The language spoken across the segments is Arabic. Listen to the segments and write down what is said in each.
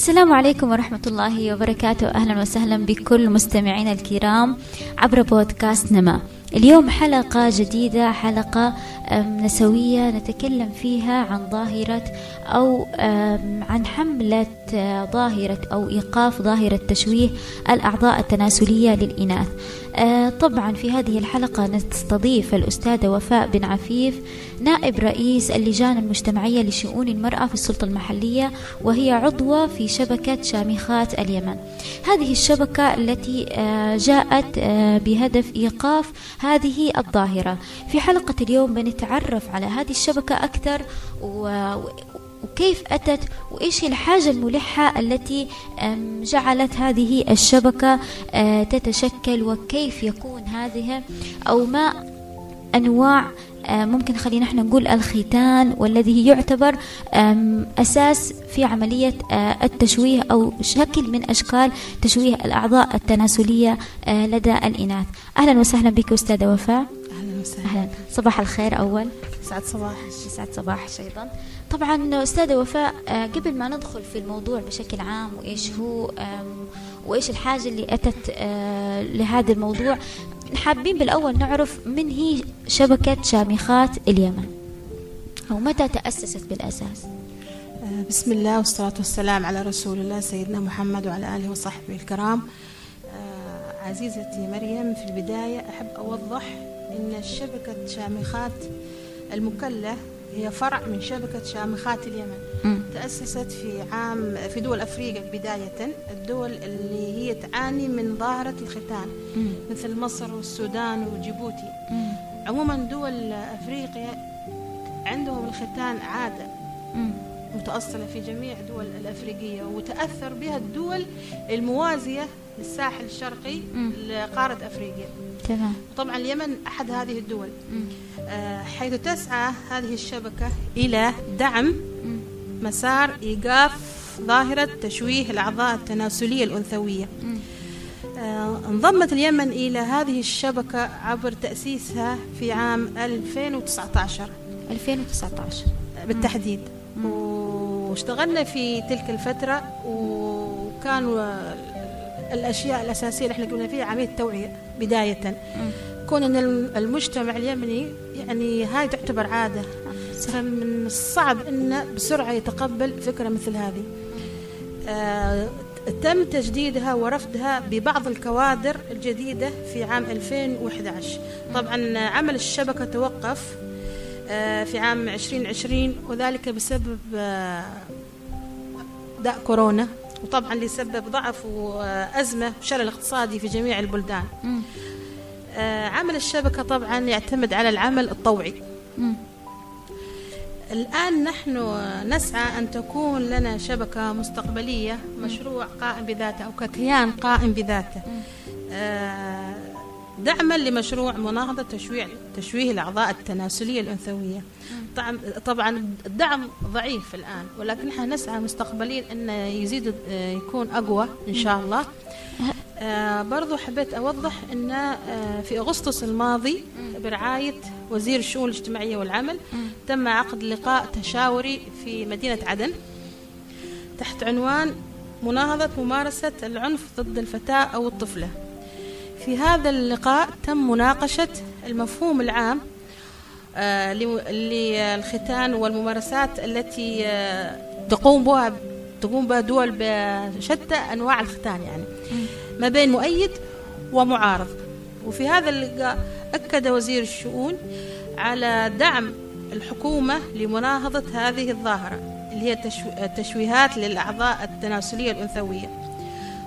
السلام عليكم ورحمة الله وبركاته. أهلا وسهلا بكل مستمعينا الكرام عبر بودكاست نما. اليوم حلقة جديدة حلقة نسوية نتكلم فيها عن ظاهرة أو عن حملة آه، ظاهرة أو إيقاف ظاهرة تشويه الأعضاء التناسلية للإناث. طبعا في هذه الحلقة نستضيف الأستاذة وفاء بن عفيف نائب رئيس اللجان المجتمعية لشؤون المرأة في السلطة المحلية وهي عضوة في شبكة شامخات اليمن. هذه الشبكة التي آه، جاءت بهدف إيقاف هذه الظاهرة. في حلقة اليوم بنتعرف على هذه الشبكة أكثر وكيف أتت وإيش الحاجة الملحة التي جعلت هذه الشبكة آه، تتشكل وكيف يكون هذه أو ما أنواع آه، ممكن خلينا إحنا نقول الختان والذي يعتبر أساس في عملية آه، التشويه أو شكل من أشكال تشويه الأعضاء التناسلية لدى الإناث. أهلا وسهلا بك أستاذة وفاء. أهلا وسهلا. أهلا. صباح الخير أول. سعد صباح سعد صباح أيضا. طبعا أستاذة وفاء آه، قبل ما ندخل في الموضوع بشكل عام وإيش هو وإيش الحاجة اللي أتت آه، لهذا الموضوع حابين بالأول نعرف من هي شبكة شامخات اليمن؟ أو متى تأسست بالأساس؟ آه، بسم الله والصلاة والسلام على رسول الله سيدنا محمد وعلى آله وصحبه الكرام. عزيزتي مريم في البداية أحب أوضح أن شبكة شامخات المكلة هي فرع من شبكة شامخات اليمن م. تأسست في عام في دول أفريقيا بداية الدول اللي هي تعاني من ظاهرة الختان م. مثل مصر والسودان وجيبوتي م. عموما دول أفريقيا عندهم الختان عادة م. متأصلة في جميع الدول الأفريقية وتأثر بها الدول الموازية للساحل الشرقي لقارة أفريقيا. تمام. طبعا اليمن أحد هذه الدول. آه، حيث تسعى هذه الشبكة إلى دعم مسار إيقاف ظاهرة تشويه الأعضاء التناسلية الأنثوية. آه، انضمت اليمن إلى هذه الشبكة عبر تأسيسها في عام 2019 2019 بالتحديد. واشتغلنا في تلك الفترة وكانوا الأشياء الأساسية اللي إحنا قلنا فيها عملية توعية بداية. كون أن المجتمع اليمني يعني هاي تعتبر عادة. فمن الصعب أنه بسرعة يتقبل فكرة مثل هذه. آه تم تجديدها ورفدها ببعض الكوادر الجديدة في عام 2011 طبعا عمل الشبكة توقف في عام 2020 وذلك بسبب آه داء كورونا وطبعا لسبب ضعف وأزمة وشلل اقتصادي في جميع البلدان. آه عمل الشبكة طبعا يعتمد على العمل الطوعي. م. الآن نحن نسعى أن تكون لنا شبكة مستقبلية مشروع قائم بذاته أو ككيان قائم بذاته. آه دعما لمشروع مناهضة تشويه تشويه الأعضاء التناسلية الأنثوية. طبعا الدعم ضعيف الآن ولكن نحن نسعى مستقبليا أن يزيد آه، يكون أقوى إن شاء الله. آه برضو حبيت أوضح أن آه في أغسطس الماضي برعاية وزير الشؤون الاجتماعية والعمل تم عقد لقاء تشاوري في مدينة عدن تحت عنوان مناهضة ممارسة العنف ضد الفتاة أو الطفلة. في هذا اللقاء تم مناقشة المفهوم العام آه، للختان والممارسات التي آه، تقوم بها تقوم بها دول بشتى أنواع الختان يعني. ما بين مؤيد ومعارض. وفي هذا اللقاء أكد وزير الشؤون على دعم الحكومة لمناهضة هذه الظاهرة اللي هي التشويهات للأعضاء التناسلية الأنثوية.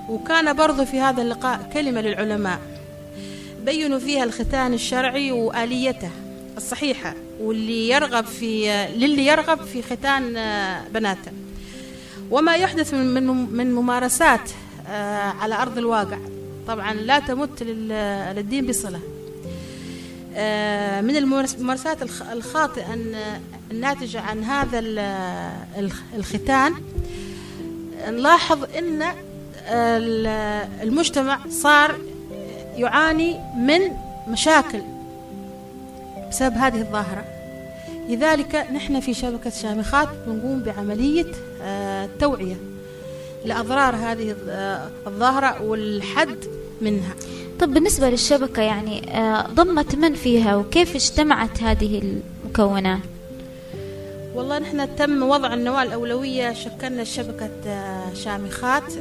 وكان برضو في هذا اللقاء كلمة للعلماء. بينوا فيها الختان الشرعي وآليته الصحيحة واللي يرغب في للي يرغب في ختان بناته. وما يحدث من من ممارسات آه، على أرض الواقع. طبعا لا تمت للدين بصلة. آه، من الممارسات الخاطئة الناتجة عن هذا الختان نلاحظ أن المجتمع صار يعاني من مشاكل بسبب هذه الظاهرة. لذلك نحن في شبكة شامخات نقوم بعملية آه، توعية لأضرار هذه آه، الظاهرة والحد منها. طب بالنسبة للشبكة يعني آه، ضمت من فيها وكيف اجتمعت هذه المكونات؟ والله نحن تم وضع النواة الأولوية شكلنا شبكة شامخات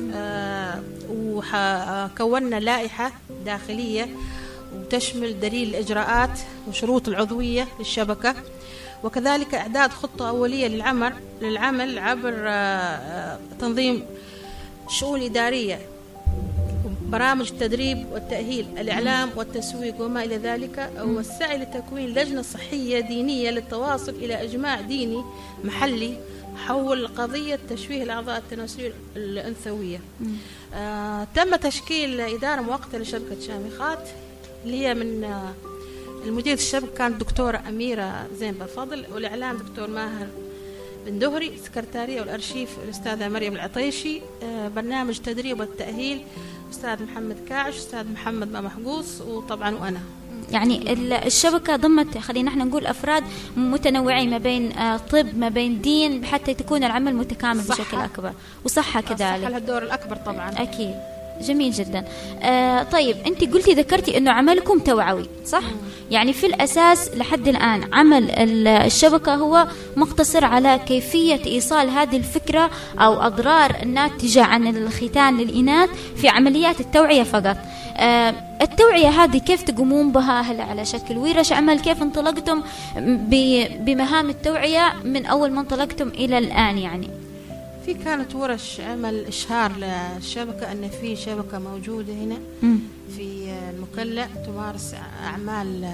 وكونا لائحة داخلية وتشمل دليل الإجراءات وشروط العضوية للشبكة. وكذلك إعداد خطة أولية للعمل للعمل عبر آه، تنظيم شؤون إدارية. برامج التدريب والتأهيل الإعلام والتسويق وما إلى ذلك والسعي لتكوين لجنة صحية دينية للتواصل إلى إجماع ديني محلي حول قضية تشويه الأعضاء التناسلية الأنثوية. آه تم تشكيل إدارة مؤقتة لشبكة شامخات اللي هي من آه المدير الشبكة كانت دكتورة أميرة زين بفضل والإعلام دكتور ماهر بن دهري السكرتارية والأرشيف الأستاذة مريم العطيشي آه برنامج تدريب والتأهيل أستاذ محمد كاعش أستاذ محمد ما محقوص وطبعا وأنا. يعني الشبكة ضمت خلينا إحنا نقول أفراد متنوعين ما بين آه، طب ما بين دين حتى تكون العمل متكامل. بشكل أكبر. وصحة كذلك. صحة لها الدور الأكبر طبعا. أكيد. جميل جدا. آه طيب أنت قلتي ذكرتي أنه عملكم توعوي صح. يعني في الأساس لحد الآن عمل الشبكة هو مقتصر على كيفية إيصال هذه الفكرة أو أضرار الناتجه عن الختان للإناث في عمليات التوعية فقط. آه التوعية هذه كيف تقومون بها؟ هل على شكل ورش عمل؟ كيف انطلقتم بمهام التوعية من أول ما انطلقتم إلى الآن يعني؟ في كانت ورش عمل إشهار للشبكة أن في شبكة موجودة هنا في المكلا تمارس أعمال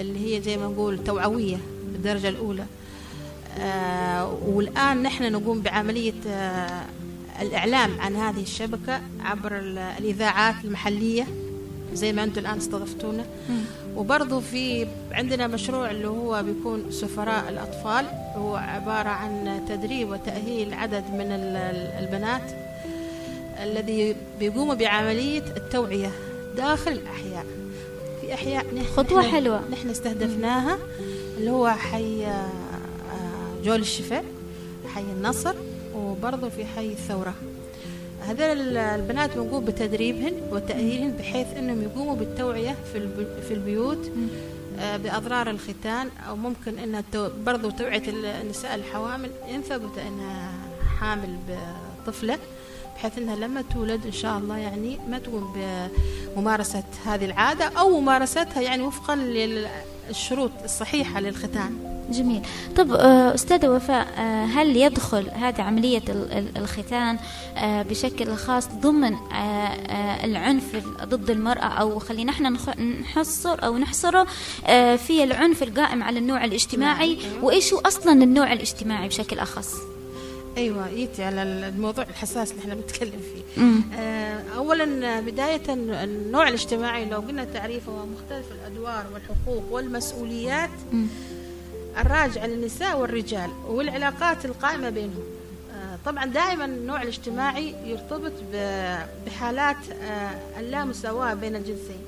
اللي هي زي ما نقول توعوية بالدرجة الأولى. آه والآن نحن نقوم بعملية آه الإعلام عن هذه الشبكة عبر الإذاعات المحلية. زي ما أنتم الآن استضفتونا. وبرضه في عندنا مشروع اللي هو بيكون سفراء الأطفال. هو عبارة عن تدريب وتأهيل عدد من البنات الذي بيقوموا بعملية التوعية داخل الأحياء. في أحياء خطوة حلوة. نحن استهدفناها اللي هو حي آه، جول الشفاء حي النصر وبرضه في حي الثورة. هذول البنات بنقوم بتدريبهن وتأهيلهن بحيث أنهم يقوموا بالتوعية في البيوت آه، بأضرار الختان أو ممكن أنها برضو توعية النساء الحوامل إن ثبت أنها حامل بطفلة بحيث أنها لما تولد إن شاء الله يعني ما تقوم بممارسة هذه العادة أو ممارستها يعني وفقا للشروط الصحيحة للختان. جميل. طب آه، أستاذة وفاء آه، هل يدخل هذه عملية الختان آه، بشكل خاص ضمن العنف ضد المرأة؟ أو خلينا إحنا نحصر أو نحصره في العنف القائم على النوع الاجتماعي؟ نعم، أيوة. وإيش هو أصلا النوع الاجتماعي بشكل أخص؟ أيوه يتي على الموضوع الحساس اللي إحنا بنتكلم فيه. آه اولا بداية النوع الاجتماعي لو قلنا تعريفه هو مختلف الأدوار والحقوق والمسؤوليات. م. الراجع للنساء والرجال والعلاقات القائمة بينهم. آه، طبعا دائما النوع الاجتماعي يرتبط بحالات آه، اللامساواة بين الجنسين.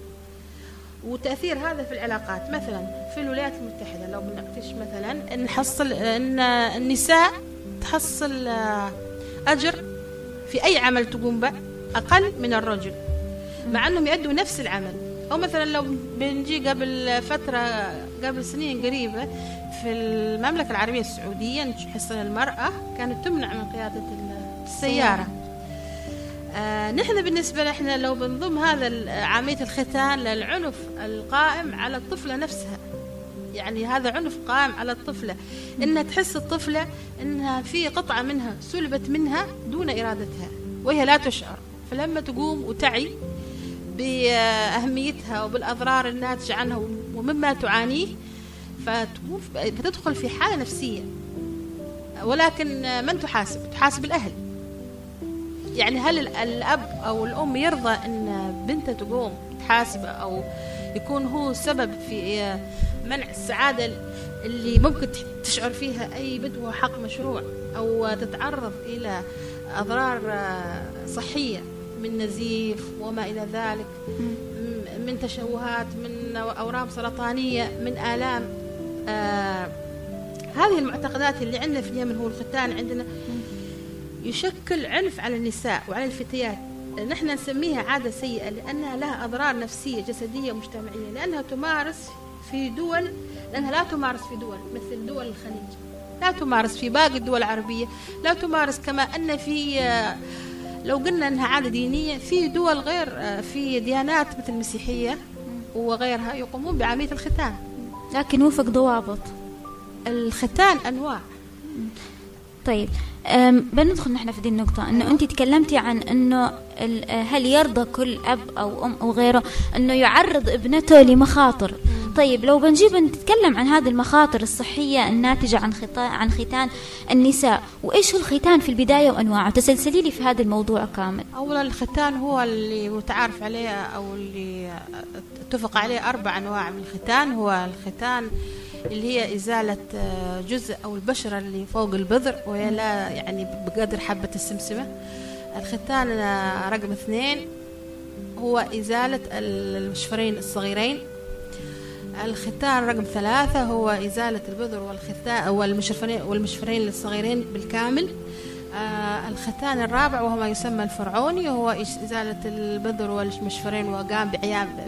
وتأثير هذا في العلاقات مثلا في الولايات المتحدة لو بنناقش مثلا نحصل أن النساء تحصل آه، أجر في أي عمل تقوم به أقل من الرجل مع أنهم يؤدوا نفس العمل. أو مثلا لو بنجي قبل فترة قبل سنين قريبة في المملكة العربية السعودية حصن المرأة كانت تمنع من قيادة السيارة. آه نحن بالنسبة لنا لو بنضم هذا عملية الختان للعنف القائم على الطفلة نفسها. يعني هذا عنف قائم على الطفلة. إنها تحس الطفلة إنها في قطعة منها سلبت منها دون إرادتها وهي لا تشعر. فلما تقوم وتعي بأهميتها وبالأضرار الناتجة عنها ومما تعانيه فتدخل في حالة نفسية. ولكن من تحاسب؟ تحاسب الأهل. يعني هل الأب أو الأم يرضى أن بنته تقوم تحاسبه أو يكون هو سبب في منع السعادة اللي ممكن تشعر فيها أي بدوة حق مشروع أو تتعرض إلى أضرار صحية من نزيف وما إلى ذلك من تشوهات من أورام سرطانية من آلام آه هذه المعتقدات اللي عندنا في اليمن هو الختان عندنا يشكل عنف على النساء وعلى الفتيات. نحن نسميها عادة سيئة لأنها لها أضرار نفسية جسدية مجتمعية لأنها تمارس في دول لأنها لا تمارس في دول مثل دول الخليج لا تمارس في باقي الدول العربية لا تمارس كما أن في آه، لو قلنا أنها عادة دينية في دول غير آه، في ديانات مثل المسيحية وغيرها يقومون بعملية الختان. لكن وفق ضوابط. الختان أنواع. طيب بندخل نحن في دي النقطة. إنه أنت تكلمتي عن إنه هل يرضى كل أب أو أم أو غيره إنه يعرض ابنته لمخاطر. طيب لو بنجيب نتكلم عن هذه المخاطر الصحية الناتجة عن عن ختان النساء وإيش هو الختان في البداية وأنواعه؟ تسلسلي لي في هذا الموضوع كامل. أولا الختان هو اللي متعارف عليه أو اللي اتفق عليه أربع أنواع من الختان. هو الختان اللي هي إزالة آه، جزء أو البشرة اللي فوق البذر وهي لا يعني بقدر حبة السمسمة. الختان آه، رقم اثنين هو إزالة المشفرين الصغيرين. الختان رقم ثلاثة هو إزالة البذر والختان والمشفرين والمشفرين الصغيرين بالكامل. آه الختان الرابع وهو ما يسمى الفرعوني وهو إزالة البذر والمشفرين وقام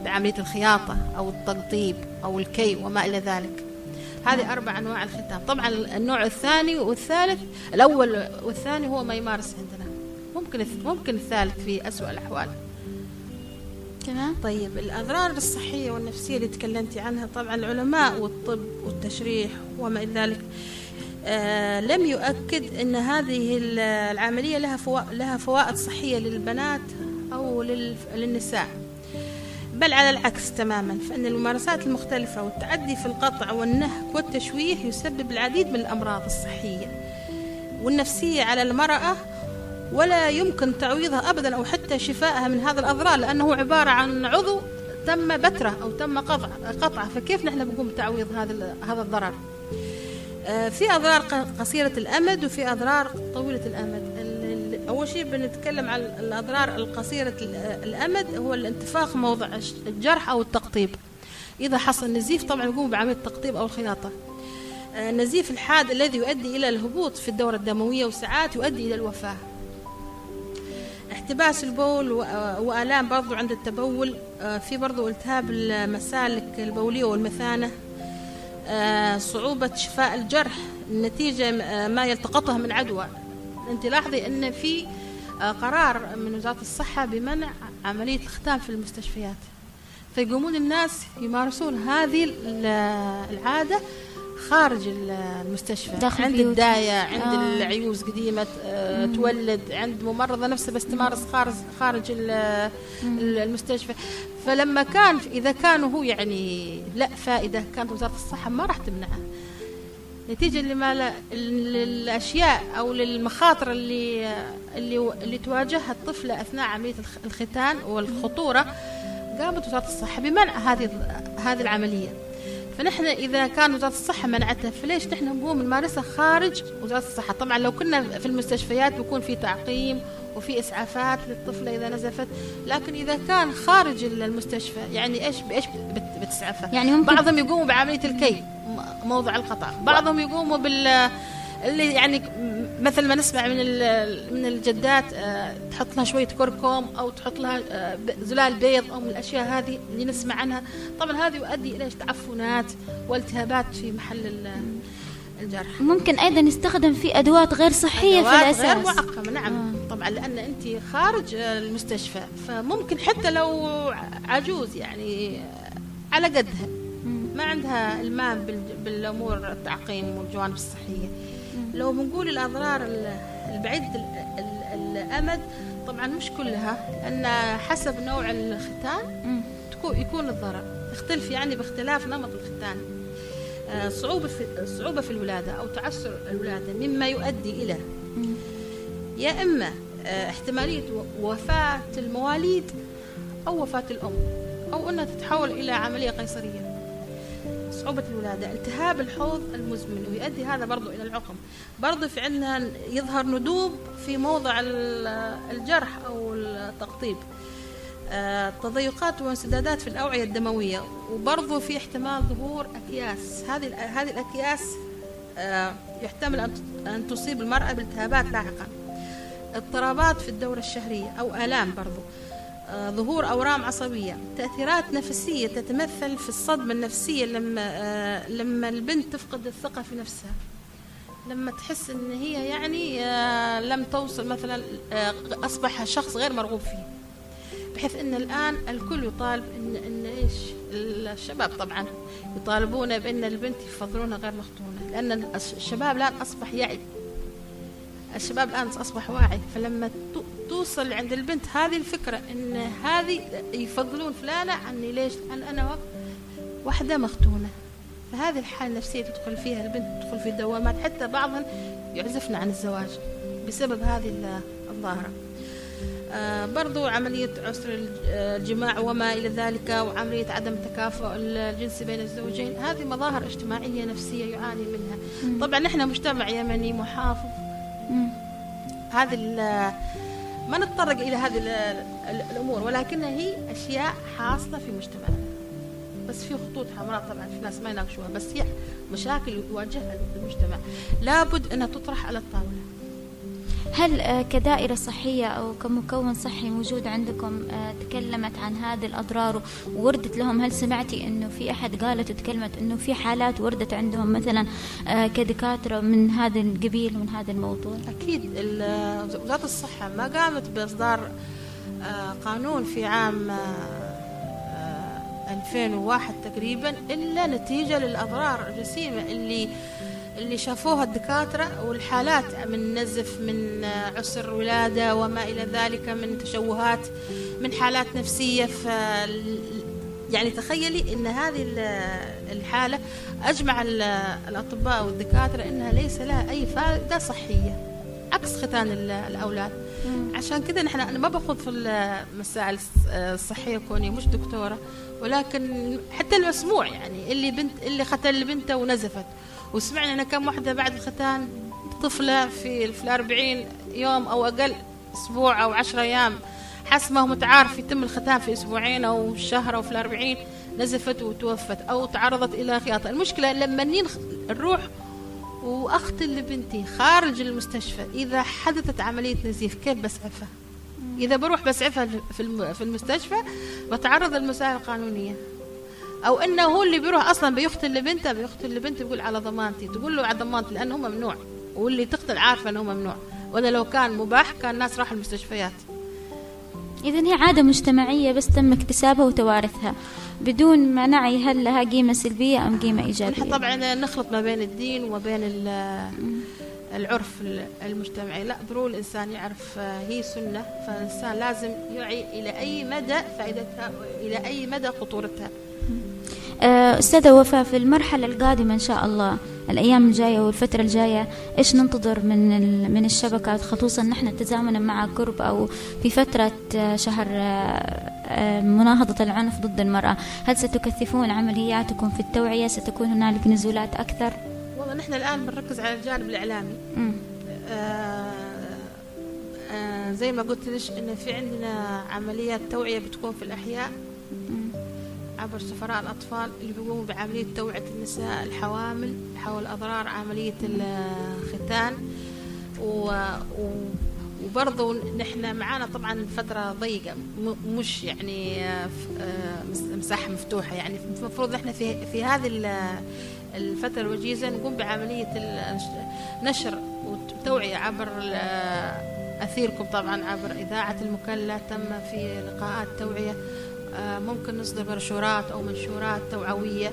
بعملية الخياطة أو التقطيب أو الكي وما إلى ذلك. هذه أربع أنواع الختان. طبعا النوع الثاني والثالث الأول والثاني هو ما يمارس عندنا. ممكن ممكن الثالث في أسوأ الأحوال. تمام طيب الأضرار الصحية والنفسية اللي تكلمتي عنها طبعا العلماء والطب والتشريح وما إلى ذلك آه لم يؤكد أن هذه ال- العملية لها فوا- لها فوائد صحية للبنات أو للنساء. بل على العكس تماما فإن الممارسات المختلفة والتعدي في القطع والنهك والتشويه يسبب العديد من الأمراض الصحية والنفسية على المرأة ولا يمكن تعويضها أبدا أو حتى شفائها من هذا الأضرار لأنه عبارة عن عضو تم بتره أو تم قطع قطعه. فكيف نحن بنقوم بتعويض هذا هذا الضرر؟ آه، في أضرار قصيرة الأمد وفي أضرار طويلة الأمد. ال- ال- أول شيء بنتكلم عن الأضرار القصيرة ال- الأمد هو الانتفاخ موضع الجرح أو التقطيب. إذا حصل نزيف طبعا يقوم بعملية التقطيب أو الخياطة. آه، النزيف الحاد الذي يؤدي إلى الهبوط في الدورة الدموية وساعات يؤدي إلى الوفاة. احتباس البول و- وآلام برضو عند التبول. آه، في برضو التهاب المسالك البولية والمثانة. آه، صعوبة شفاء الجرح نتيجة آه، ما يلتقطها من عدوى. انت لاحظي ان في آه، قرار من وزارة الصحة بمنع عملية الختان في المستشفيات. فيقومون الناس يمارسون هذه ال- العادة خارج ال- المستشفى داخل عند. الداية عند آه. العيوز قديمة آه، تولد عند ممرضة نفسها بس تمارس خارج خارج ال- ال- المستشفى. فلما كان إذا كان هو يعني لا فائدة كانت وزارة الصحة ما راح تمنعه. نتيجة لما لا الأشياء أو للمخاطر اللي اللي اللي تواجهها الطفلة أثناء عملية الخ- الختان والخطورة قامت وزارة الصحة بمنع هذه هذه العملية. فنحن إذا كان وزارة الصحة منعتها فليش نحن نقوم نمارسها خارج وزارة الصحة؟ طبعا لو كنا في المستشفيات بيكون في تعقيم وفي إسعافات للطفلة إذا نزفت لكن إذا كان خارج المستشفى يعني إيش بإيش بت- بتسعفها يعني ممكن بعضهم يقوموا بعملية الكي موضع القطع بعضهم يقوموا بال اللي يعني مثل ما نسمع من من الجدات آه، تحط لها شوية كركم أو تحط لها آه، زلال بيض أو من الأشياء هذه اللي نسمع عنها. طبعا هذه يؤدي إلى تعفنات والتهابات في محل ال- الجرح. ممكن أيضا يستخدم في أدوات غير صحية في أدوات غير الأساس. معقمه نعم. طبعا لأن أنت خارج المستشفى فممكن حتى لو عجوز يعني على قدها. ما عندها المام بال- بالأمور التعقيم والجوانب الصحية. لو بنقول الأضرار ال- البعيده ال- ال- الأمد طبعا مش كلها لأن حسب نوع الختان يكون الضرر. يختلف يعني باختلاف نمط الختان. آه، صعوبة في صعوبة في الولادة أو تعسر الولادة مما يؤدي إلى. يا إما آه، احتمالية وفاة المواليد أو وفاة الأم أو أنها تتحول إلى عملية قيصرية. صعوبة الولادة التهاب الحوض المزمن ويؤدي هذا برضو إلى العقم. برضو في عندنا يظهر ندوب في موضع الجرح أو التقطيب. آه، تضيقات وانسدادات في الأوعية الدموية وبرضو في احتمال ظهور أكياس. هذه هذه الأكياس آه، يحتمل أن تصيب المرأة بالتهابات لاحقا. اضطرابات في الدورة الشهرية أو آلام برضو. ظهور أورام عصبية. تأثيرات نفسية تتمثل في الصدمة النفسية لما آه، لما البنت تفقد الثقة في نفسها. لما تحس إن هي يعني لم توصل مثلا أصبح شخص غير مرغوب فيه. بحيث إن الآن الكل يطالب إن إن إيش؟ الشباب طبعا يطالبون بإن البنت يفضلونها غير مختونه لأن الشباب الآن أصبح يعي الشباب الآن أصبح واعي. فلما توصل عند البنت هذه الفكرة إن هذه يفضلون فلانة عني ليش؟ لأن أنا واحدة مختونه فهذه الحالة النفسية تدخل فيها البنت تدخل في دوامات. حتى بعضهم يعزفنا عن الزواج بسبب هذه الظاهرة. آه، برضو عملية عسر الجماع وما إلى ذلك وعملية عدم التكافؤ الجنسي بين الزوجين. هذه مظاهر اجتماعية نفسية يعاني منها. طبعا نحن مجتمع يمني محافظ. هذه ما نتطرق إلى هذه الأمور ولكنها هي أشياء حاصلة في مجتمعنا. بس في خطوط حمراء طبعا في ناس ما يناقشوها بس هي مشاكل يواجهها المجتمع. لابد أنها تطرح على الطاولة. هل آه، كدائرة صحية أو كمكون صحي موجود عندكم آه، تكلمت عن هذه الأضرار ووردت لهم؟ هل سمعتي أنه في أحد قالت وتكلمت أنه في حالات وردت عندهم مثلا آه، كدكاترة من هذا القبيل ومن هذا الموضوع؟ أكيد. وزارة الصحة ما قامت بإصدار قانون في عام 2001 تقريبا إلا نتيجة للأضرار الجسيمة اللي اللي شافوها الدكاترة والحالات من نزف من عسر ولادة وما إلى ذلك من تشوهات من حالات نفسية. ف يعني تخيلي إن هذه الحالة أجمع الأطباء والدكاترة إنها ليس لها أي فائدة صحية عكس ختان الأولاد. عشان كذا نحن أنا ما باخذ في المسائل الصحية كوني مش دكتورة. ولكن حتى المسموع يعني اللي بنت اللي ختن بنته ونزفت. وسمعنا أن كم واحدة بعد الختان طفلة في في الأربعين يوم أو أقل أسبوع أو عشرة أيام حسب ما هو متعارف يتم الختان في أسبوعين أو شهر أو في الأربعين نزفت وتوفت أو تعرضت إلى خياطة. المشكلة لما نروح وأختل لبنتي خارج المستشفى إذا حدثت عملية نزيف كيف بسعفها؟ إذا بروح بسعفها في المستشفى بتعرض للمسائل القانونية. أو إنه هو اللي بيروح أصلا بيقتل لبنته بيقتل لبنته بيقول على ضمانتي. تقول له على ضمانتي لأنه ممنوع. واللي تقتل عارفة إنه ممنوع. ولا لو كان مباح كان الناس راحوا المستشفيات. إذا هي عادة مجتمعية بس تم اكتسابها وتوارثها. بدون ما نعي هل لها قيمة سلبية أم قيمة إيجابية؟ طبعا نخلط ما بين الدين وما بين العرف المجتمعي. لا ضروري الإنسان يعرف هي سنة فالإنسان لازم يعي إلى أي مدى فائدتها إلى أي مدى خطورتها. آه، أستاذة وفاء في المرحلة القادمة إن شاء الله الأيام الجاية والفترة الجاية إيش ننتظر من من الشبكات؟ خصوصا نحن تزامنا مع قرب أو في فترة آه، شهر آه، مناهضة العنف ضد المرأة. هل ستكثفون عملياتكم في التوعية؟ ستكون هنالك نزولات أكثر؟ نحن الآن بنركز على الجانب الإعلامي. آه آه زي ما قلت لك إن في عندنا عمليات توعية بتكون في الأحياء عبر سفراء الأطفال اللي بيقوموا بعملية توعية النساء الحوامل حول أضرار عملية الختان. و... و... وبرضه نحن معانا طبعا فترة ضيقة مش يعني آه، مساحة مفتوحة. يعني المفروض إحنا في في هذه الفترة الوجيزة نقوم بعملية نشر وتوعية عبر أثيركم طبعا عبر إذاعة المكلا تم في لقاءات توعية. آه، ممكن نصدر بروشورات أو منشورات توعوية.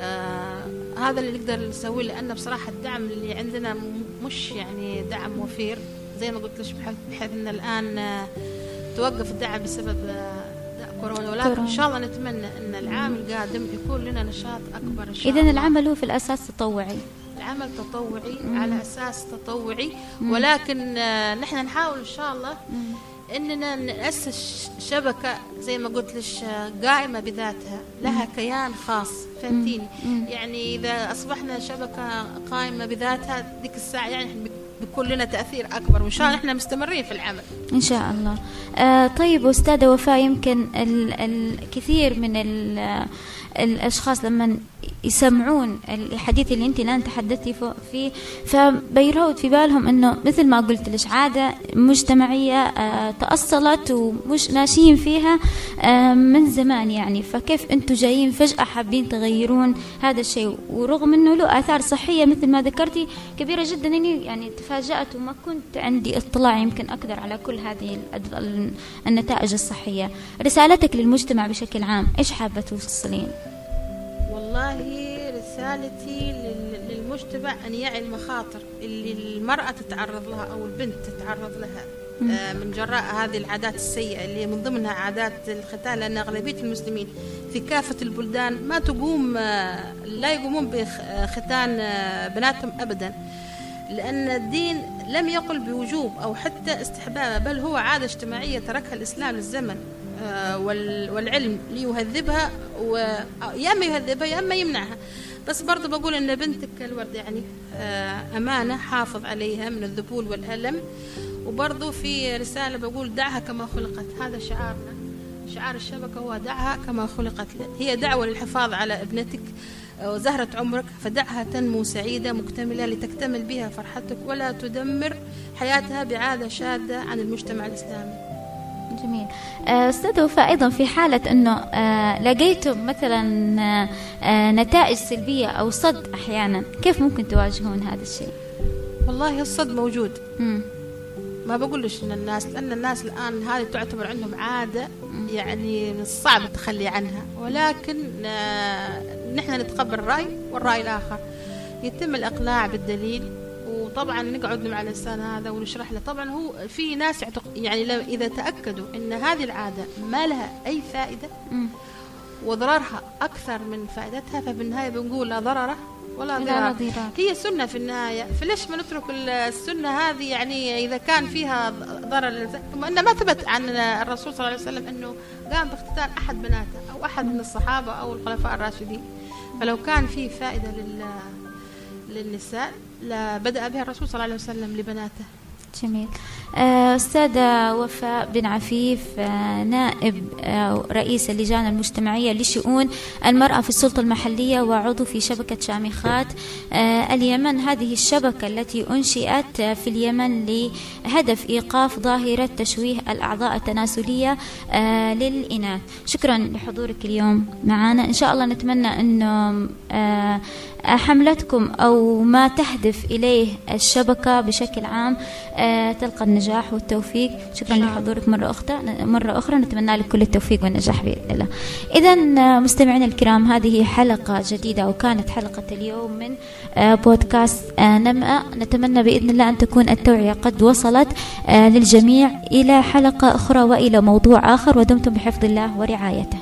آه هذا اللي نقدر نسويه لأن بصراحة الدعم اللي عندنا مش يعني دعم وفير. زي ما قلت لك بحيث أن الآن آه توقف الدعم بسبب كورونا ولكن إن شاء الله نتمنى أن العام القادم يكون لنا نشاط أكبر إن شاء إذا العمل هو في الأساس تطوعي. العمل تطوعي مم. على أساس تطوعي. مم. ولكن آه نحن نحاول إن شاء الله مم. إننا نأسس شبكة زي ما قلت لك قائمة بذاتها لها كيان خاص. فهمتيني؟ يعني إذا أصبحنا شبكة قائمة بذاتها ذيك الساعة يعني بيكون لنا تأثير أكبر وإن شاء الله إحنا مستمرين في العمل. إن شاء الله. آه طيب أستاذة وفاء يمكن ال- الكثير من الأشخاص لما يسمعون الحديث اللي أنت الآن تحدثتي فيه فبيرود في بالهم أنه مثل ما قلت لك عادة مجتمعية آه تأصلت ومش ماشيين فيها آه من زمان يعني. فكيف أنتم جايين فجأة حابين تغيرون هذا الشيء؟ ورغم أنه له آثار صحية مثل ما ذكرتي كبيرة جدا. أني يعني تفاجأت وما كنت عندي اطلاع يمكن أقدر على كل هذه النتائج الصحية. رسالتك للمجتمع بشكل عام إيش حابة توصلين؟ والله رسالتي لل- للمجتمع أن يعي المخاطر اللي المرأة تتعرض لها أو البنت تتعرض لها. آه، من جراء هذه العادات السيئة اللي من ضمنها عادات الختان لأن أغلبية المسلمين في كافة البلدان ما تقوم آه، لا يقومون بختان آه، بناتهم أبدا. لأن الدين لم يقل بوجوب أو حتى استحبابه بل هو عادة اجتماعية تركها الإسلام للزمن. والعلم ليهذبها ويا أما يهذبها يا أما يمنعها. بس برضه بقول إن بنتك كالورد يعني آه، أمانة حافظ عليها من الذبول والألم. وبرضه في رسالة بقول دعها كما خلقت. هذا شعارنا. شعار الشبكة هو دعها كما خلقت. هي دعوة للحفاظ على ابنتك آه، وزهرة عمرك. فدعها تنمو سعيدة مكتملة لتكتمل بها فرحتك ولا تدمر حياتها بعادة شاذة عن المجتمع الإسلامي. جميل. آه، أستاذ وفاء أيضا في حالة أنه آه، لقيتم مثلا آه، نتائج سلبية أو صد أحيانا كيف ممكن تواجهون هذا الشيء؟ والله الصد موجود. مم. ما بقولش إن الناس لأن الناس الآن هذه تعتبر عندهم عادة يعني من الصعب التخلي عنها. ولكن نحن نتقبل الرأي والرأي الآخر. يتم الإقناع بالدليل. وطبعا نقعد مع الانسان هذا ونشرح له. طبعا هو في ناس يعتق... يعني لو إذا تأكدوا إن هذه العادة ما لها أي فائدة. وضررها أكثر من فائدتها فبالنهاية بنقول لا ضرر ولا لا ضرر. ضرار. هي سنة في النهاية. فليش ما نترك السنة هذه؟ يعني إذا كان فيها ضرر. ثم أنه ما ثبت عن الرسول صلى الله عليه وسلم أنه قام باختتان أحد بناته أو أحد من الصحابة أو الخلفاء الراشدين. فلو كان في فائدة لل للنساء لبدأ بها الرسول صلى الله عليه وسلم لبناته. جميل. آه، أستاذة وفاء بن عفيف آه، نائب آه، رئيس اللجان المجتمعية لشؤون المرأة في السلطة المحلية وعضو في شبكة شامخات اليمن هذه الشبكة التي أنشئت في اليمن لهدف إيقاف ظاهرة تشويه الأعضاء التناسلية للإناث. شكرا لحضورك اليوم معنا. إن شاء الله نتمنى أنه حملتكم أو ما تهدف إليه الشبكة بشكل عام. تلقى النجاح والتوفيق. شكرا لحضورك مرة أخرى. مرة أخرى نتمنى لك كل التوفيق والنجاح بإذن الله. إذا مستمعينا الكرام هذه حلقة جديدة وكانت حلقة اليوم من آه، بودكاست آه، نمأ. نتمنى بإذن الله أن تكون التوعية قد وصلت آه، للجميع إلى حلقة أخرى وإلى موضوع آخر ودمتم بحفظ الله ورعايته.